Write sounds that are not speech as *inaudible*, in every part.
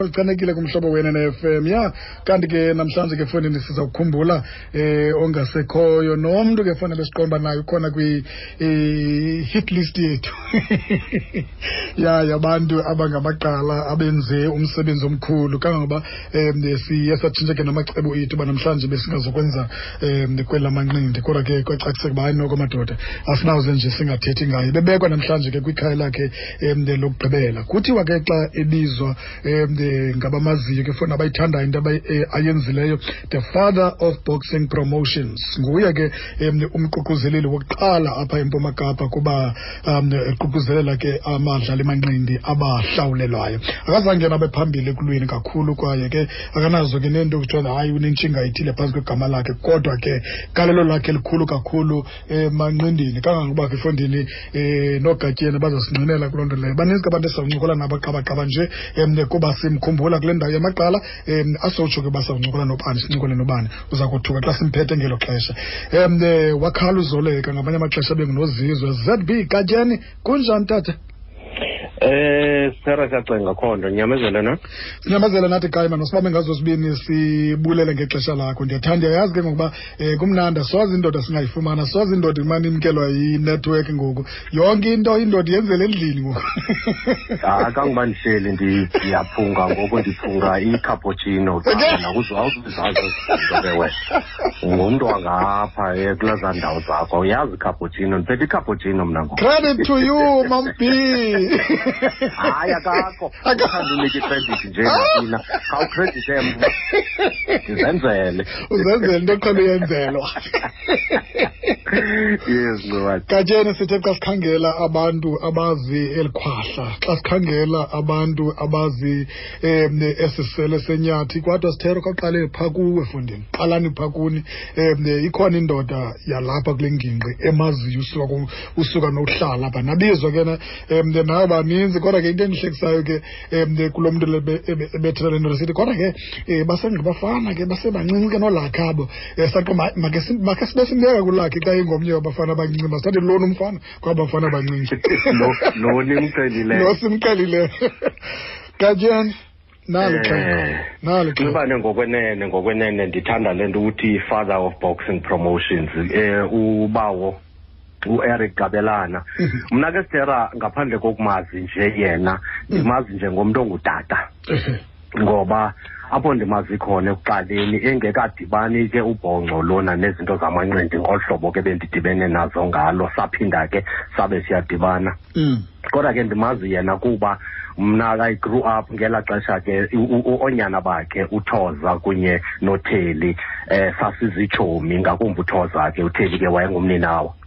lichanekile kumhlobo wena ne-fm ya kanti ke namhlanje ke efowunini siza kukhumbula eh ongasekhoyo. Nomntu ke fanele siqomba nayo khona kwi-hit list yethu. *laughs* Ya yabantu abangamaqala abenze umsebenzi omkhulu. Kangangoba um siye satshintshe ke namacebo ethu uba namhlanje besingazokwenza um kwela manqindi. Kodwa ke kwacaciseka uba noko madoda asinawuze nje singathethi ngayo bebekwa namhlanje ke kwikhaya lakhe um lokugqibela. Kuthiwa ke xa ebizwa um ngabamaziyo ke fona nabayithandayo into ayenzileyo. The father of boxing promotions. Nguye ke um umququzeleli wokuqala apha empuma kapa kuba eququzelela ke amadlali emanqindi abahlawulelwayo. Akazange nabe phambili ekulweni kakhulu kwaye ke akanazo ke nento kuthiwa hayi unentshinga ithile phantsi kwegama lakhe. Kodwa ke kalelo lakhe likhulu kakhulu emanqindini kangangoba ke efondini um noogatyeni bazasingqinela kuloo nto leyo. Baninzi ke abantu esizawuncokola nabo qabaqaba nje um kuba simkhumbula kule ndawo yamaqala um asotsho ke basawuncokola nobani sincokole nobani. Uza kothuka xa simphethe ngelo xesha. Um wakhala uzoleka ngamanye amaxesha bengunozizwe zb katyeni kunjani tata Eh sera siyacenga khondo nyamezele na? Sinyamezele nathi kayima nosibambe ngazo sibini sibulele ngexesha lakho ndiyathanda yazi ke ngokuba um kumnanda soze indoda singayifumana soze indoda imane imkelwa yinethiwekhi ngoku. Yonke into indoda yenzela endlini ngoku. Akangoba ndihleli ndiyaphunga ngoku ndiphunga icappuccino *laughs* awuzuzazo ke wena. Ngumntu wangapha kulazaa ndawo zakho. Uyazi icappuccino ndiphethe icappuccino mna ngoku. Credit to you mambi *laughs* hayi akakho. *laughs* Uthanda unika icredit nje nathina khawukredithe mna. *laughs* Ndizenzele uzenzele into eqhele uyenzelwa *laughs* yes katyeni sithe xa sikhangela abantu abazi elikhwahla xa sikhangela abantu abazi um esisele senyathi kwadwa sithero kwaqale phaa kuwe fundini qalani phaa kuni um ikhona indoda yalapha kule ngingqi emaziyo usuka ku- usuka nokuhlala apha. Nabizwa ke um nayo baninzi kodwa ke into endihlekisayo ke um kulo mntu ebethela le ndoda sithi kodwa ke um basengabafana ke basebancinci ke nolakhabo um saqa makhe sibe simbeka kulakhe xa ingomnye wabafana abancinci masithathe lona umfana kwabafana abancinci. *laughs* Lo nimcelileyo lo simqelileyo katyeni nalo xeko Eh, nalo Xibane ngokwenene ngokwenene ndithanda le nto ukuthi father of boxing promotions eh ubawo uEric Gabelana mna ke Stera ngaphandle kokumazi nje yena ndimazi nje ngomuntu ongutata Ehe. ngoba apho ndimazi khona ekuqaleni engekadibani ke ubhongco lona nezinto zamanqindi ngolu hlobo ke bendidibene nazo ngalo saphinda ke sabe siyadibana Mm. kodwa ke ndimazi yena kuba mna I grew up ngelaa xesha ke u- u- u- oonyana bakhe uthoza kunye notheli eh sasizitshomi ngakumbi uthoza ke utheli ke wayengumninawa Mm.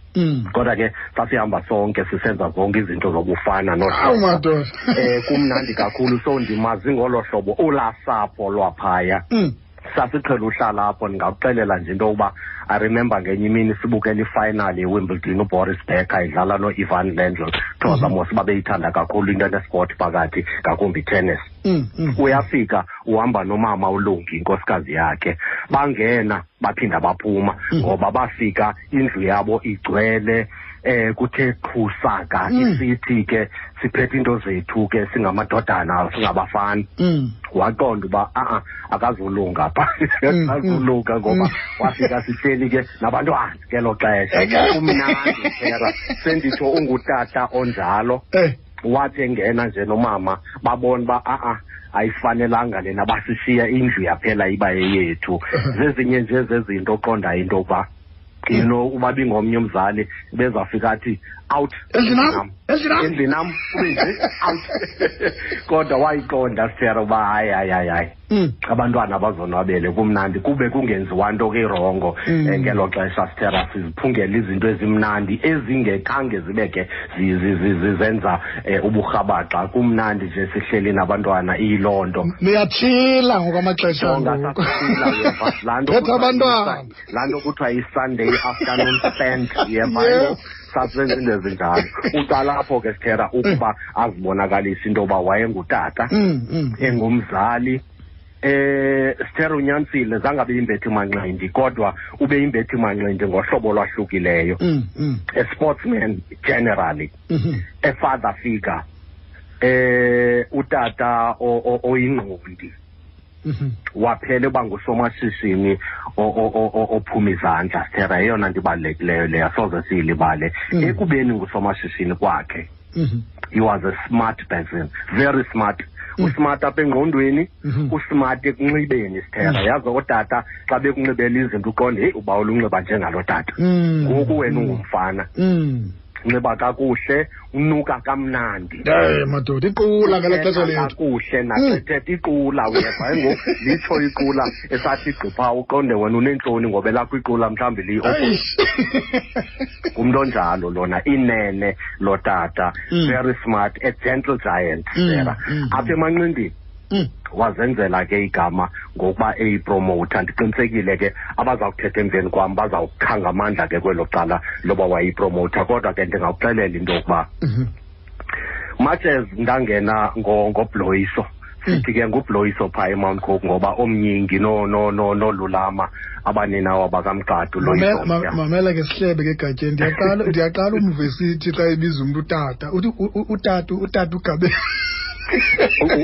Kodwa ke sasihamba sonke sisenza zonke izinto zobufana awu nohlobo madoda. Eh kumnandi kakhulu. So ndimazi ngolo hlobo olaa sapho lwaphaya. Mm. Sasiqhela uhlala apho ndingakuxelela nje into yokuba i remember ngenye imini sibukela ifinal yewimbledon uboris becker idlala no-ivan lendl thoza mos babeyithanda kakhulu into enesport phakathi ngakumbi tennis Mm. Mm. uyafika uhamba nomama ulungi inkosikazi yakhe bangena baphinda baphuma ngoba bafika indlu yabo igcwele eh kuthe qhusaka Mm. isithi ke siphethe into zethu ke singamadodana singabafana. Mm. waqonda uba a-a akazulunga pha *laughs* Mm, akazulunga ngoba mm. wafika *laughs* sihleli ke nabantwana ngelo xesha. Kumnandi phera senditsho ungutata onjalo. Eh. wathi engena nje nomama babona uba a-a ayifanelanga lena basishiya indlu yaphela iba yeyethu. *laughs* Zezinye nje zezinto oqondayo into yokuba you know uba bingomnye umzali bezafika athi out Endlini nam? Endlini nam? endlini nam out *laughs* kodwa wayiqonda sithera uba hayi hayi hayi hayi Mm. Abantwana bazonwabele kumnandi kube kungenziwa nto kerongo Mm. eh, ngelo xesha sithera siziphungela izinto ezimnandi ezingekhange zibe ke zi- zi- zi- zizenza um uburhabaxa kumnandi nje sihleli nabantwana iyiloo nto. Niyatshila ngokwamaxesha *laughs* Phetha abantwana. laa nto kuthiwa yi-sunday afternoon spent yeva sasenza into ezinjalo. Uqala apho ke sithera ukuba azibonakalise into yoba wayengutata Mm. Mm. engumzali eh sithera unyanisile zangabe imbethi manqindi kodwa ube imbethi manqindi ngohlobo lwahlukileyo Mm. Mm. a sportsman generally Mhm. a father figure eh utata oyingqondi Mhm. waphela uba ngusomashishini ophuma izandla sithera yeyona nto ibalulekileyo leyo soze siyilibale Mm. ekubeni ngusomashishini kwakhe Mhm. he was a smart person very smart Mm. Usmart apha engqondweni Mhm. usmart ekunxibeni sithera Mm. yazi otata xa bekunxibela izinto uqonde heyi ubawula unxiba njengalo tata Mm. ngoku wena Mm. ungumfana Mm. unxiba kakuhle unuka kamnandi Eh madoda iqula ngela xesha Uthetha lethu. kakuhle naxethetha iqula uyeva ngoku *laughs* litsho iqula esathi gqipha uqonde wena unentloni ngoba elakho iqula mhlawumbi liyi *laughs* Eish. ngumntu onjalo lona inene lo tata Mm. very smart a gentle giant Mm, Sarah. mm, apha emanqindini Mm. wazenzela ke igama ngokuba eyipromowutha ndiqinisekile ke abazawuthetha emveni kwam bazawukhanga amandla ke kwelo cala loba wayipromowutha kodwa ke ndingakuxelela into yokuba Mhm. much as ndangena ngo- ngobloyiso sithi ke ngubloyiso phaa emount coke ngoba omnyingi no no no nolulama abaninawo bakamqadu Mamela ma- loyiso mamela ke sihlebe ke gatyeni ndiyaqala ndiyaqala umvesithi xa ebiza umntu utata. Uthi u- u- utata utata ugabe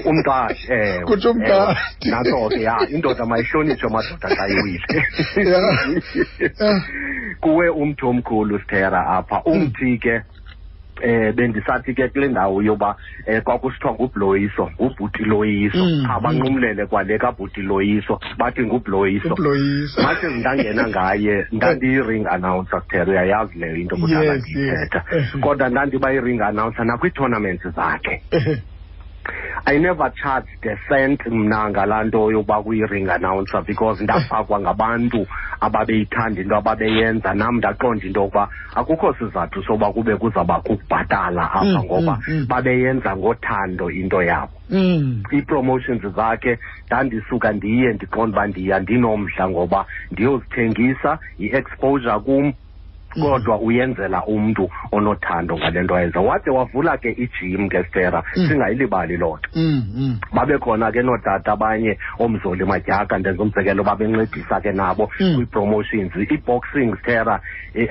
umqashi ewe. Kutsho umqashi. ewe. naso ke ya indoda mayihlonitshwe madoda xa iwile. *laughs* Yeah. kuwe umthi omkhulu sithera apha. Umthi ke eh bendisathi ke kule ndawo yoba eh kwakusithiwa ngubloyiso ngubhuti loyiso. Mm, abanqumlele kwale kabhuti loyiso bathi ngubloyiso. Ubloyisa mase ndangena ngaye ndandiyi-ring announcer sithera uyayazi leyo into kudala Yes, ndiyithetha. Yes. kodwa ndandiba yi-ring announcer nakwii-tournaments zakhe. I never charged a cent mna ngalaa nto yokuba kuyi-ring announcer because ndafakwa *laughs* ngabantu ababeyithanda into ababeyenza nam ndaqonda into yokuba akukho sizathu soba kube kuzawubakho ukubhatala apha Mm, ngoba mm, mm. babeyenza ngothando into yabo Mm. ii-promotions zakhe ndandisuka ndiye ndiqonda uba ndiya ndinomdla ngoba ndiyozithengisa yi-exposure kum kodwa uyenzela umntu onothando ngale nto ayenza wade wavula ke ijim ke stera Mm. singayilibali loo nto Mm. Mm. babe khona ke nootata abanye omzoli madyaka ndenza umzekelo babencedisa ke nabo Mm. kwii-promotions i-boxing stera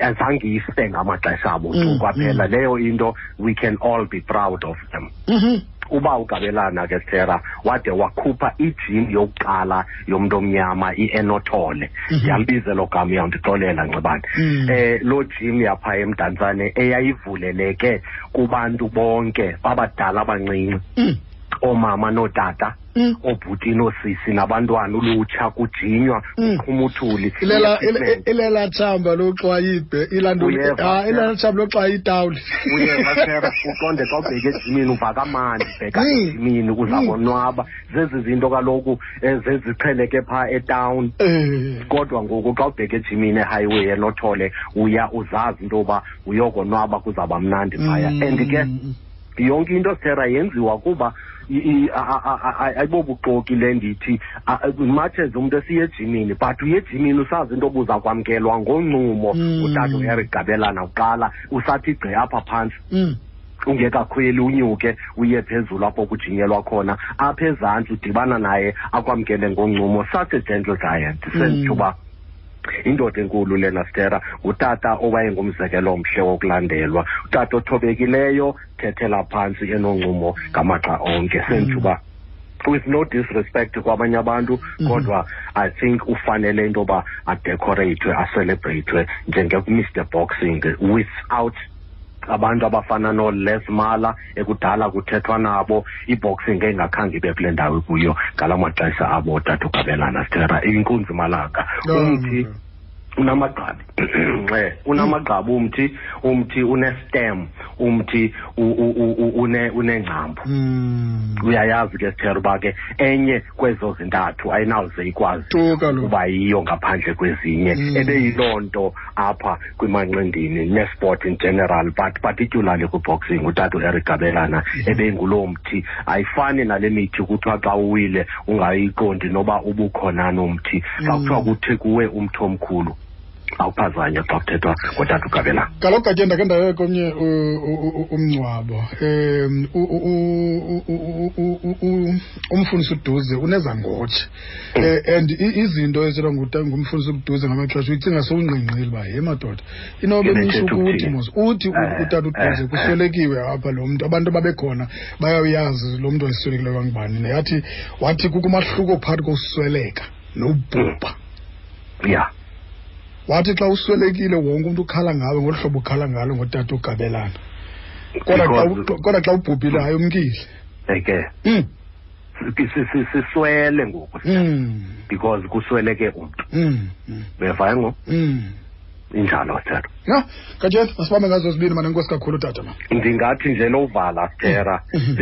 azange iste ngamaxesha abo tu kwaphela leyo into we can all be proud of them Mhm. Uba ugabelana ke sithera wade wakhupha ijim yokuqala yomntu omnyama i-enothole Mhm. yambize lo gama uyawundixolela nxibane Mm. eh loo jim yapha emdantsane eyayivuleleke kubantu bonke babadala abancinci Mm. oomama nootata Mm. oobhuti noosisi nabantwana ulutsha kujinywa Mm. kuqhuma uthuli ilela ile- ilela thamba loxwaya ibhe ilanto Uyeva, ah yeah. ilela thamba loxwaya itawuli uyeva *laughs* sera uqonde xa ubheka ejimini uva kamandi bheka Mm. ejimini uza Mm. konwaba zezi zinto kaloku eh, zeziqheleke phaa etawuni eh kodwa ngoku xa ubheka ejimini ehighway enothole uya uzazi into yoba uyokonwaba kuzawuba mnandi phaya Mm. and ke yonke into sera yenziwa kuba ayibobuxoki le ndithi. Much as umntu esiye ejimini but uye ejimini usazi into obuza kwamkelwa ngoncumo. Mm. utata ueric gabelana kuqala usathi gqe apha phantsi Mm. ungekakhweli unyuke uye phezulu apho kujinyelwa khona. Apha ezantsi udibana naye akwamkele ngoncumo. Such a gentle giant sentsho uba indoda enkulu lena stera ngutata owayengumzekelo omhle wokulandelwa. Utata othobekileyo thethela phantsi enoncumo ngamaxa onke. Sentsho uba with no disrespect kwabanye abantu Mhm. kodwa i think ufanele into yoba adecorate acelebrate njenge-mr boxing without abantu abafana noles mala ekudala kuthethwa nabo iboxing engakhange ibe kule ndawo kuyo ngala maxesha abo otata ugabelana stera inkunzi malanga umthi unamagqabi eh unamagqabi umthi umthi unestem umthi u- u- u- u- une unengcambu Mm. uyayazi ke sithera uba ke enye kwezo zintathu ayinawuze ikwazi Tu kaloku. uba yiyo ngaphandle kwezinye Mm. ebeyiloo nto apha kwimanqindini nesport in general but particularly kwiboxing utata ueric gabelana ebenguloo mthi ayifani nale mithi kuthiwa xa uwile ungayiqondi noba ubukhona nomthi xa Mm. kuthiwa kuthi kuwe umthi omkhulu awuphazanywa xa kuthethwa ngotata ugabelana kaloku katye ndake ndaye komnye u- u- u- umngcwabo um u- u- u- u- u- u- u- umfundisi uduze unezangotshe um and i- izinto ezithetha nguta- ngumfundisi uduze ngamaxesha uyicinga sowungqingqile uba ye madoda inobe nisho Inethetha ukuthi ukuthini? mos uthi u- Eh, utata uduze eh, kuswelekiwe apha lo mntu abantu ababekhona bayawuyazi lo mntu wayeswelekileyo kangubani neyathi wathi kukho umahluko phakathi kokusweleka nobhubha ya wathi xa uswelekile wonke umntu ukhala ngawe ngolu hlobo ukhala ngalo ngotata ugabelana kodwa xa Because- u- kodwa xa ubhubhile hayi umkile. Eke. Mm, si- si- si- siswele ngoku mm, because kusweleke umntu. Mm, mm, bevayo ngo? Mm. injalo thetha ya katsheni masibambe ngazo zibini mane nkosi kakhulu tata ma. Ndingathi nje lovala stera Mhm.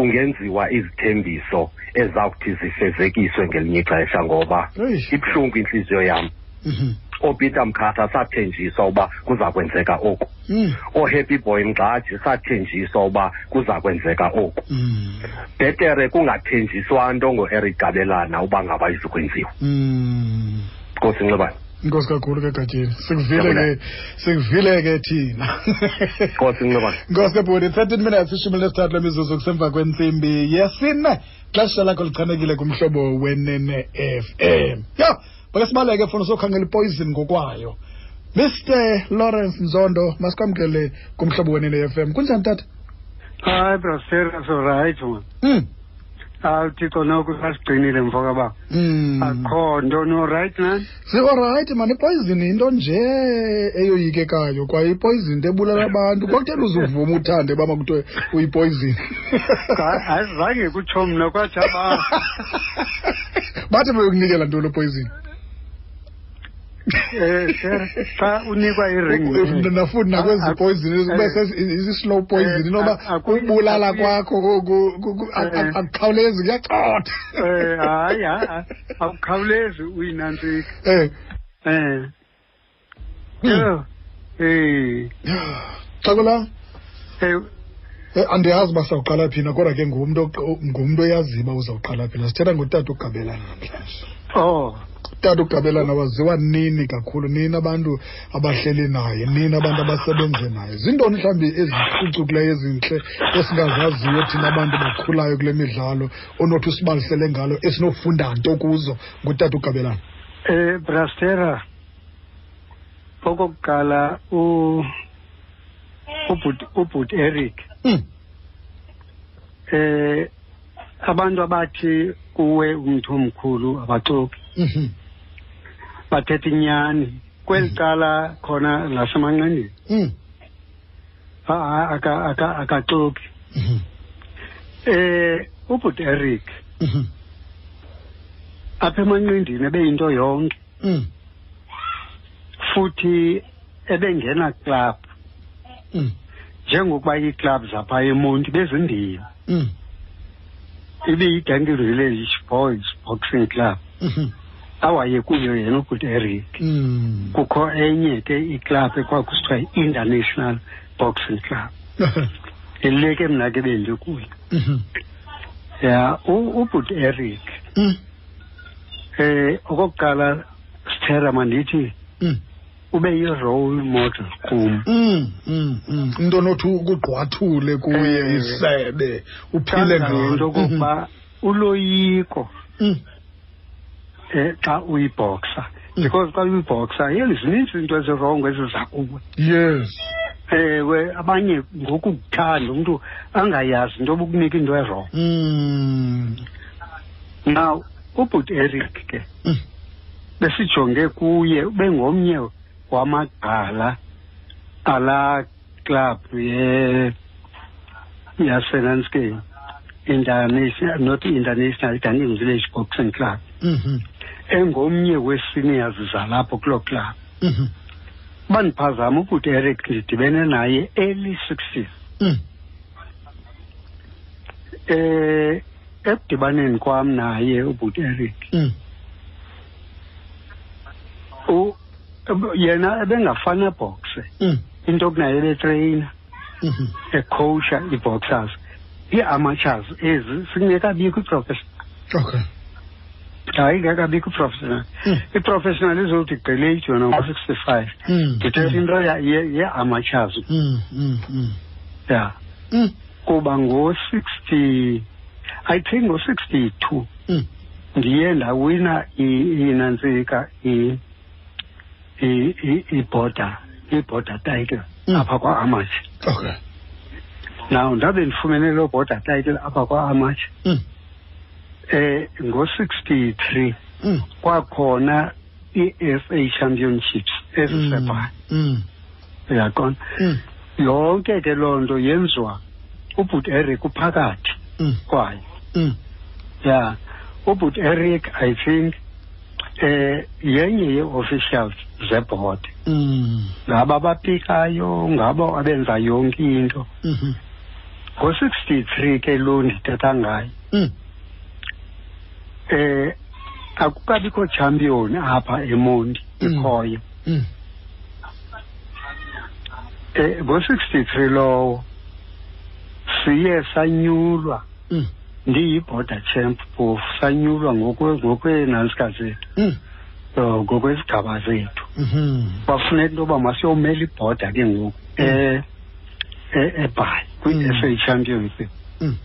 Bekunga kungenziwa izithembiso ezawuthi zifezekiswe ngelinye ixesha ngoba Eish. ibuhlungu intliziyo yam. Mhm, oopeter mkhatha sathenjiswa uba kuza kwenzeka oku. Mm, oohappy boy mgxaji sathenjiswa uba kuza kwenzeka oku. Mm, bhetere kungathenjiswa nto ngo-eric gabelana uba ngaba izikwenziwa mm. nkosi nxibane. Inkosi kakhulu ke gatyeni sikuvile Ngiyabulala. ke sikuvile ke thina. Nkosi nxibane Nkosi Bhuti 13 minutes ishumi lesithathu lemizuzu kusemva kwentsimbi yesine. Xesha lakho lichanekile kumhlobo wenene FM yho bake sibaleke funa sokhangela ipoison ngokwayo. Mr Lawrence Nzondo masikwamkele kumhlobo wenene FM kunjani tata? Hayi brasera so right man. Mm awuthixo noko sasigcinile mfo kababa mm akho nto no right man? Si alright man ipoison into nje eyoyikekayo kwaye ipoison into ebulala *laughs* abantu. Kwakuthela uzuvuma uthande bama kuthiwe uyipoison. Hayi zange kutsho mna kwajaba *laughs* bathi beyokunikela ntoni upoison um sir xa unikwa iring *laughs* nafundi nakwezi Ah, poison kube eh, isi-slow poison? eh, inoba ah, aku- ubulala aku- kwakho ku- ku- ku- ku- ak- ak- Eh. akukhawulezi kuyacotha um hayi hayi awukhawulezi uyinantsika. Um um Hmm. yho um xakola um eh, andiyazi uba sawuqala phina kodwa ke ngumntu oq- ngumntu oyaziyo uba uzawuqala phina sithetha ngotata ugabelana namhlanje. Oh. Utata ugabelana waziwa nini kakhulu? Nini abantu abahleli naye? Nini abantu abasebenze naye? Zintoni mhlawumbi eziphucukileyo ezintle esingazaziyo thina abantu bakhulayo kule midlalo onothi usibalisele ngalo esinofunda nto kuzo? Ngutata ugabelana um brastera okokuqala u- ubhuti ubhuti eric. Mm, eh abantu abathi kuwe umntu omkhulu abaxoki. Mhm, bathetha inyani kweli cala khona mm, a- a- aka- aka- akaxoki. Mhm, eh ubhuti eric mhm, apha emanqendini ebeyinto yonke. Mm, futhi ebengena club. Mm, njengokuba ii-club zapha emonti bezimbini mm, ibiyidanki village boys boxing club. Mhm, awaye kuyo yena ubhuti eric mm. kukho enye ke iclub ekwakusithiwa yi-international boxing club. *laughs* Le ke mna ke bendikuyo Mhm, ya ubhuti eric mm, eh okokuqala sithera mandithi mm, ube yi-role model kum. Mm, mm, mm. into onothi ukugqwathule kuye Eh. isebe uphile ngento okokuba uloyiko. Mm, um xa uyibhoxa. Mm. because xa uyibhoxa yeli zininzi izinto ezirongo eziza kuwe yes. Ewe abanye ngokukuthanda umntu angayazi into obukunika into erongo. Mm, now ubhuti eric ke mm, besijonge kuye ube ngomnye wamagqala alaa club ye yasenanskeni international not international danking village boxing club. Mhm, engomnye weseniors zalapho kuloo club. Mhm, uba ndiphazama ubhuti eric ndidibene naye early sixties. Mm, eh ekudibaneni kwam naye ubhuti eric. Mm, yena ebengafana ebhoxe mm, into okunaye ebetreyina mhm, ecoacha ii-boxers ii-amateurs ezi singekabikho iprofession okay. Hayi ingekabikho iprofessional Mm. iprofessional izothi gqelate yona ngo-sixty-five Mm. ndithetha into ya- ye- ye-amateurs Mm, mm, mm. ya Mm, kuba ngo-sixty i think ngo-sixty-two mm. ndiye ndawina i- inantsika i- i- i- iborder iborder title Mm. apha kwa-amateur Okay. now ndabe ndifumene loo border title apha kwa-amateur Mm, eh ngo-sixty-three mm. kwakhona i-FA championships ezisepha Mm, uyaqona mm, yonke ke loo nto yenziwa. Ubut eric uphakathi mm. ya ubut eric i think eh yenye yee-officials zeboard ngabo abapikayo ngabo abenza yonke into. Mhm. ngo-sixty-three ke lo ndithetha ngayo. Eh akukabikho champion apha emondi Mm. ikhoyo mm. eh ngo-sixty-three lowo siye sanyulwa. Mm, ndiyi-border champ phofu sanyulwa ngokwe- ngokweenantsika zethu. Mm, um ngokwezigaba zethu. Mhm. kwafuneka into yoba masiyomela ibhoda ke ngoku eh e- ebhayi kwi-f a championship Mm.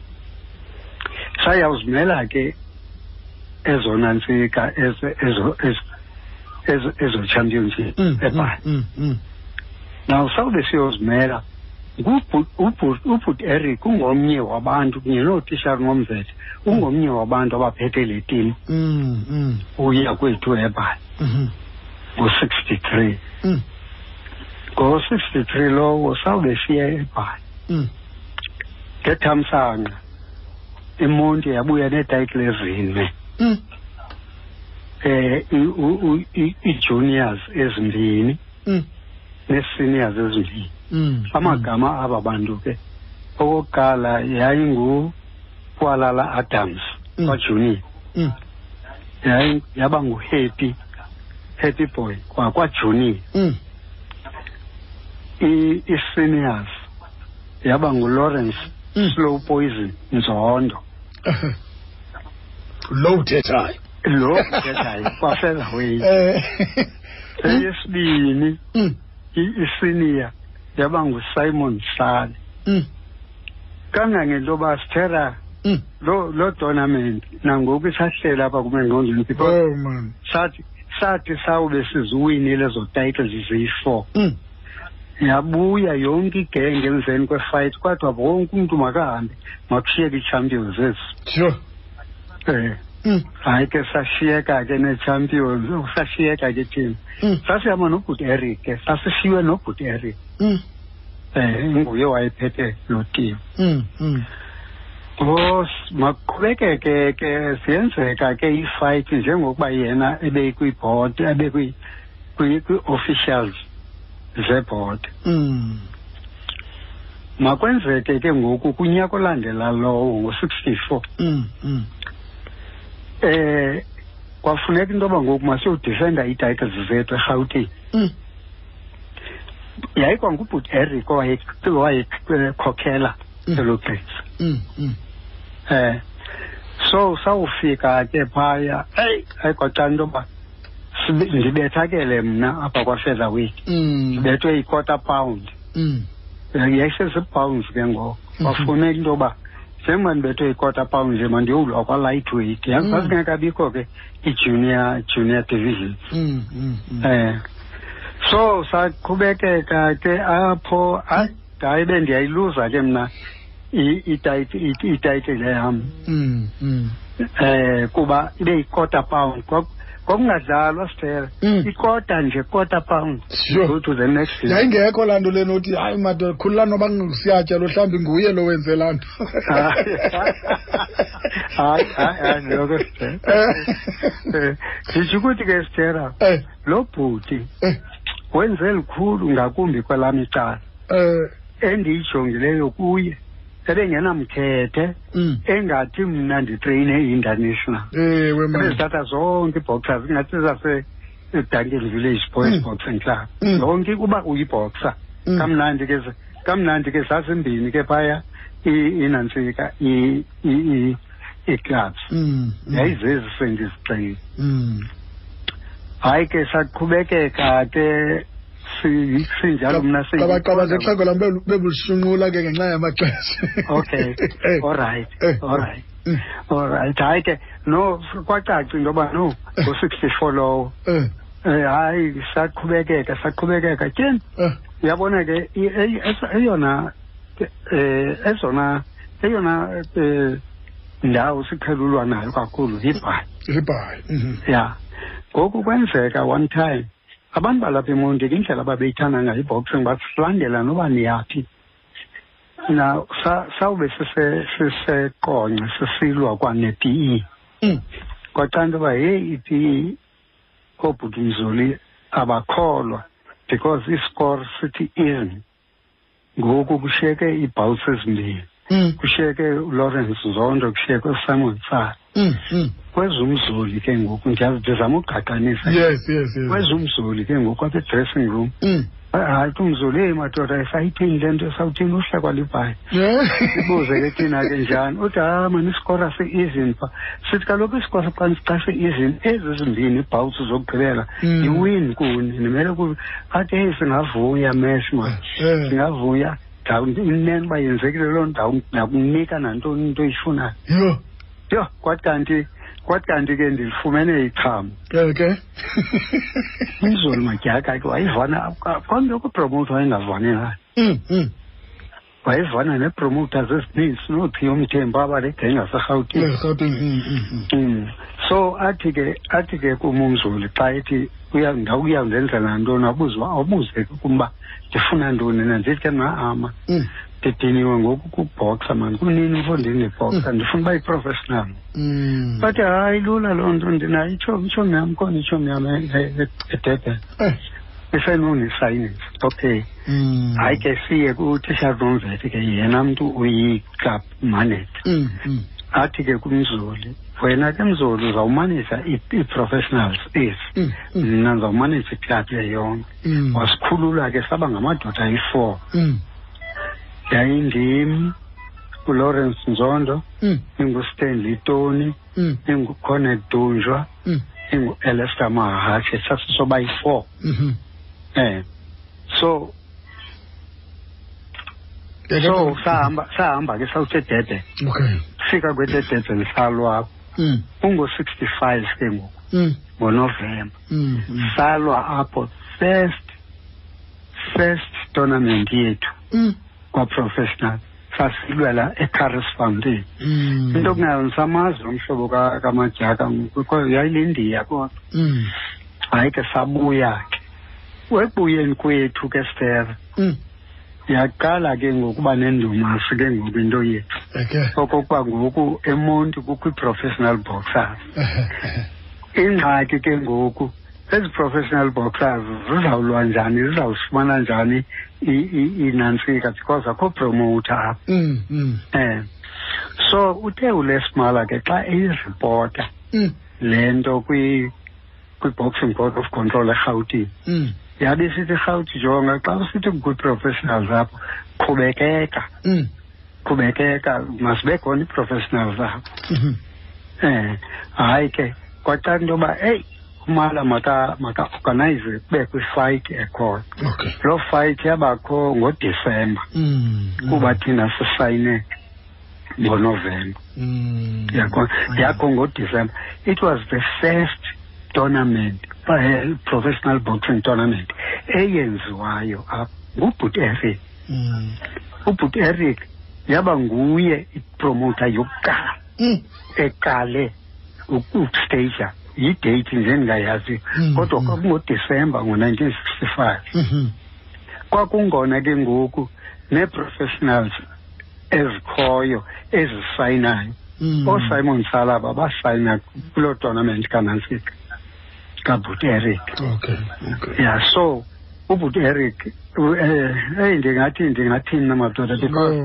sayawuzimela ke ezona ntsika ezo- ezo- ezo- ezo ezo championship Mm, ebhayi mm, mm, now sawube siyozimela ngubhu- ubhu- ubhuti eric ungomnye wabantu kunye nootishari ngomvethe ungomnye wabantu abaphethe le timu mm, mm, uya kwethu ebhayi mhm. ngo-sixty-three. Mm, ngo-sixty-three lowo sawube siye ebhayi mm. ngethamsanqa imonti yabuya neetayitile ezine. Mm, eh i- u- u- i- ii-juniors ezimbini mm, nee-seniors ezimbini mm. amagama aba bantu ke okokuqala yayingukwalala adams Mm. kwajunior Mm, yayi yaba nguhappy happy boy kwa kwajunior mm. I- i-seniors yaba ngulawrence Mm. slow poison nzondo *laughs* lo uthethayo lo uthethayo *laughs* kwafezaway Eh, *laughs* eyesibini mm, isenior yaba ngusimon sale. Mm, kangangento yoba sithera mm. lo lo tournament nangoku isahlela apha kumengqondweni because oh sathi sathi sawube siziwinile ezo titles ziyi-four yabuya yonke igenge emveni kwefight kodwa wonke umntu makahambe makushiyeke ii-champions ezi. Sure. Um Mm, hayi ke sashiyeka ke nee-champions sashiyeka ke thina. Mm, sasihamba nobhuti eric ke sasishiywe nobhuti eric. Mm, um nguye wayephethe loo timu mm, mm. ngos maqhubekeke ke ziyenzeka ke iifight njengokuba yena ebekwibhodi ebekwi- kwi- kwi-officials zebhodi Mm, makwenzeke ke ngoku kunyaka olandela lowo ngo-sixty-four. Mm, mm. Eh kwafuneka into yoba ngoku masiyodifenda ii-titles zethu erhawutini. Mm, yayikwanguBhuti Eric owaye- owayekhokhela Mm. elo qesi mm, mm. eh so sawufika ke phaya eyi hayi kwacala into yoba ndibethakele mna apha kwa-featherweight ndibethwe yi-quarter pound. Mm, yayisezi-pounds ke ngoko Mhm. kwafuneka into yoba njengoba ndibethwe yi-quarter pound nje mandiyowulwa kwa-lightweight Mm. zazingekabikho ke i-junior junior division mm, mm, mm. eh so saqhubekeka ke apho hayi hayi bendiyayiluza ke mna i- itayiti- i- itayitile yam Mm, mm. eh kuba ibe yi-quarter pound Kwaku- kwakungadlalwa sithele Mm. ikota nje quarter pound. Sure. go to the next level. yayingekho laa nto lena uthi hayi madoda khulula noba siyatya lo mhlawumbi nguye lo wenze laa nto. *laughs* Hayi hayi hayi loko sithele Eh, nditsho ukuthi ke sithera Eh, lo bhuti eh, wenze likhulu ngakumbi kwelam icala eh, endiyijongileyo kuye. Ebengenamkhethe mm. engathi mna nditreyine i-international ebezithatha zonke ii-boxers ingathi zasedanken village boys Mm. boxing club Mm. yonke uba uyiboxer kamnandi ke kamnandi ke zasimbini ke phaya inantsika iiclubs yayizezi sendizixeli mm. hayi ke saqhubekeka ke sinjalo mna qabaqaba zexhego lam belu- bebushunqula ke ngenxa yamaxesha. Okay. *laughs* Eh, alright eh. alright Mm. alright hayi ke no kwacaca into yoba no ngo-sixty four lowo. Eh, um hayi saqhubekeka saqhubekeka tyeni eh, uyabona ke i- ey- es- eyona eh ezona eyona eh, ndawo siqhelulwa nayo kakhulu yibhayi. Libhayi mhm. ya. Ngoku kwenzeka one time abantu balapha emonti indlela ababeyithanda ngayo iboxing basilandela noba niyaphi na sa- sawube sise- siseqonce sisilwa kwane-p e. Mm. kwaxa into yoba heyi i-p e oobhuti mzuli abakholwa because iscore sithi even ngoku kushiyeke iibhawusi ezimbini Mm. kushiyeke ulawrence zondo kushiyeke usimon sara Mm. Mm. kwezumzuli ke ngoku ndiyazi ndizama uqaqanisa yes yes yes kwezumzuli ke ngoku apha edressing room Mm. hayi umzuli eyi madoda sayithini le nto sawuthini uhle kwalibhayi Yeah. sibuze ke thina ke njani uthi hayi mani isikora si-easy pha sithi kaloku isikora xa xa si-easy ezi zimbini ibhawusi zokugqibela Mm. yiwin kuni nimele ku athi heyi singavuya mesh man Eh. singavuya inene uba yenzekile loo ndawo ndakunika nantoni into oyifunayo Yho. yho kwathi kanti kwathi kanti ke ndilifumene icham ke ke *laughs* umzulu madyaka ke wayivana konke ukupromota wayengavani nayo Mm. Mm. wayevana neepromoters ezininzi noothiyo mthembu abalegenge ngaserhawutini Yeah, Gauteng. Mm. Mm. Mm. Mm. so athi ke athi ke kum umzulu xa ethi uya ndawuyawundenzela ntoni abuze uba awubuze ke kumba ndifuna ntoni na ndithi ke naama Mm. Ndidiniwe ngoku kubhoxa mani kunini ufundini nebhoxa ndifuna uba yiprofessional Mm. bathi hayi lula loo nto ndinayo itshomi itshomi yam khona itshomi yam e- e- e- edurban Eh. isenondisayinisi okay Mm. hayi ke siye kutishar nomvethi ke yena mntu uyi-club manager Mm. Mm. athi ke kumzuli wena ke mzuli uzawumanija ii- ii-professionals ezi Mm. Mm. mna ndizawumanija iklab yeyonke Mm. wasikhulula ke saba ngamadoda ayi-four Mm. Yayindim ulawrence nzondo Mm. ingustanley toni Mm. inguconet dunjwa Mm. ingu-elester mahashe sasisoba yi-four Mhm. eh so so sahamba sahamba ke sawuthe dede Okay. fika kwethe dede salwa Mm. ungo-sixty five ke ngoku ngonovemba. Mm. salwa apho first first tournament yethu. Kwaprofessional sasilwela fountain Mm. into kungasamazi umhlobo ka- kamajaka because yayilindiya kodwa Mm. hayi ke sabuya ke ekubuyeni kwethu ke stera Mm. yaqala ke ngokuba nendumasi ke ngoku into yethu Okay. okokuba ngoku emonti kukho ii-professional boxers *laughs* ingxaki ke ngoku ezi professional boxers zizawulwa njani zizawufumana njani i- i- inantsika because akho promoter apha Mm. Mm. um so uthe ulesmala ke xa eyiripota Mm. le nto kwi- kwi-boxing board of control erhawutini Mm. yabe sithi rhawuti jonga xa usithi kwi-professionals apho qhubekeka Mm. qhubekeka masibe khona ii-professionals apho Mhm. um hayi ke kwacaca into yoba eyi umala maka maka-organize kubekho ifayithi ekhona Okay. loo fight yabakho ngodisemba Mm. kuba thina sisayine ngonovemba Mm. yakho yakho ngodisemba it was the first tournament uh, professional boxing tournament eyenziwayo apha ngubhut eric Mm. ubhut eric yaba nguye ipromoter yokuqala Mm. eqale ukustaja yidate nje ndingayaziyo Mm, kodwa kwakungodisemba ngo-nineteen sixty-five Mhm. kwakungona ke ngoku nee-professionals ezikhoyo ezisayinayo oosimon salaba basayina kuloo tournament kanantsika kabut eric Okay. Okay. ya so ubut eric eh eyi ndingathi ndingathini na madoda because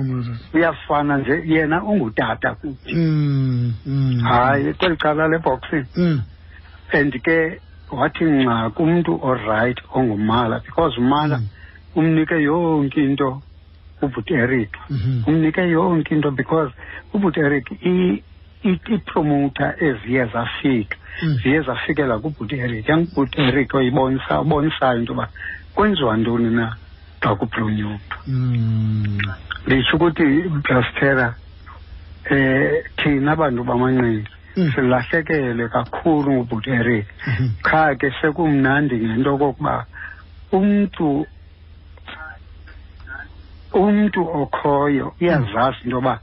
uyafana nje yena ungutata kuthi Mm. Mm. hayi kweli cala leboxing Mm. And ke wathi nca kumntu orayithi ongumala because umala Mm. umnike yonke into ubut eric Mhm. umnike yonke into because ubut eric i- i- iipromoter eziye zafika Mm. ziye zafikela kubhuti eric yangubhuti eric oyibonisa ubonisayo into yoba kwenziwa ntoni na xa kublonyuka Mm. nditsho ukuthi blastera um thina bantu bamanqindi. Silahlekele kakhulu ngubhuti eric Mhm. qha ke sekumnandi ngento kokuba umntu umntu okhoyo uyazazi into yoba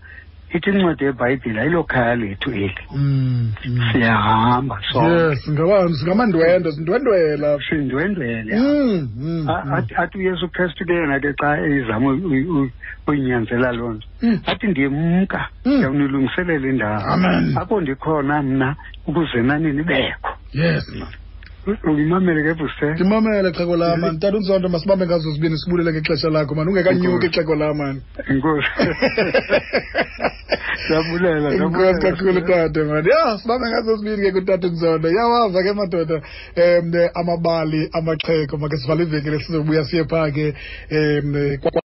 ithi incwadi yebhayibhile ayilo khaya lethu eli Mm. Mm. siyahamba sonke yes ngaba singamandwendwe sindwendwela sindwendwele Mm, mm, A- mm. athi athi uyesu kristu ke yena ke xa ezama uyi- uyi- uyi- uyinyanzela loo nto Mm. athi ndiyemka Mm. ndiyawunilungiselela indawo Amen. apho ndikhona mna ukuze nani nibekho yes uyimamele ke buster ndimamele xhego lam mani tata unzonto masibambe ngazo zibini sibulele ngexesha lakho mani ungekanyuki ixhego lam mani enkosi *laughs* ndiyabulela inkosi kakhulu tate mani ya sibambe ngazo zibini ke kutata unzonto yawava ke madoda um amabali amaxhego make sivale ivekele sizobuya siye phaa ke um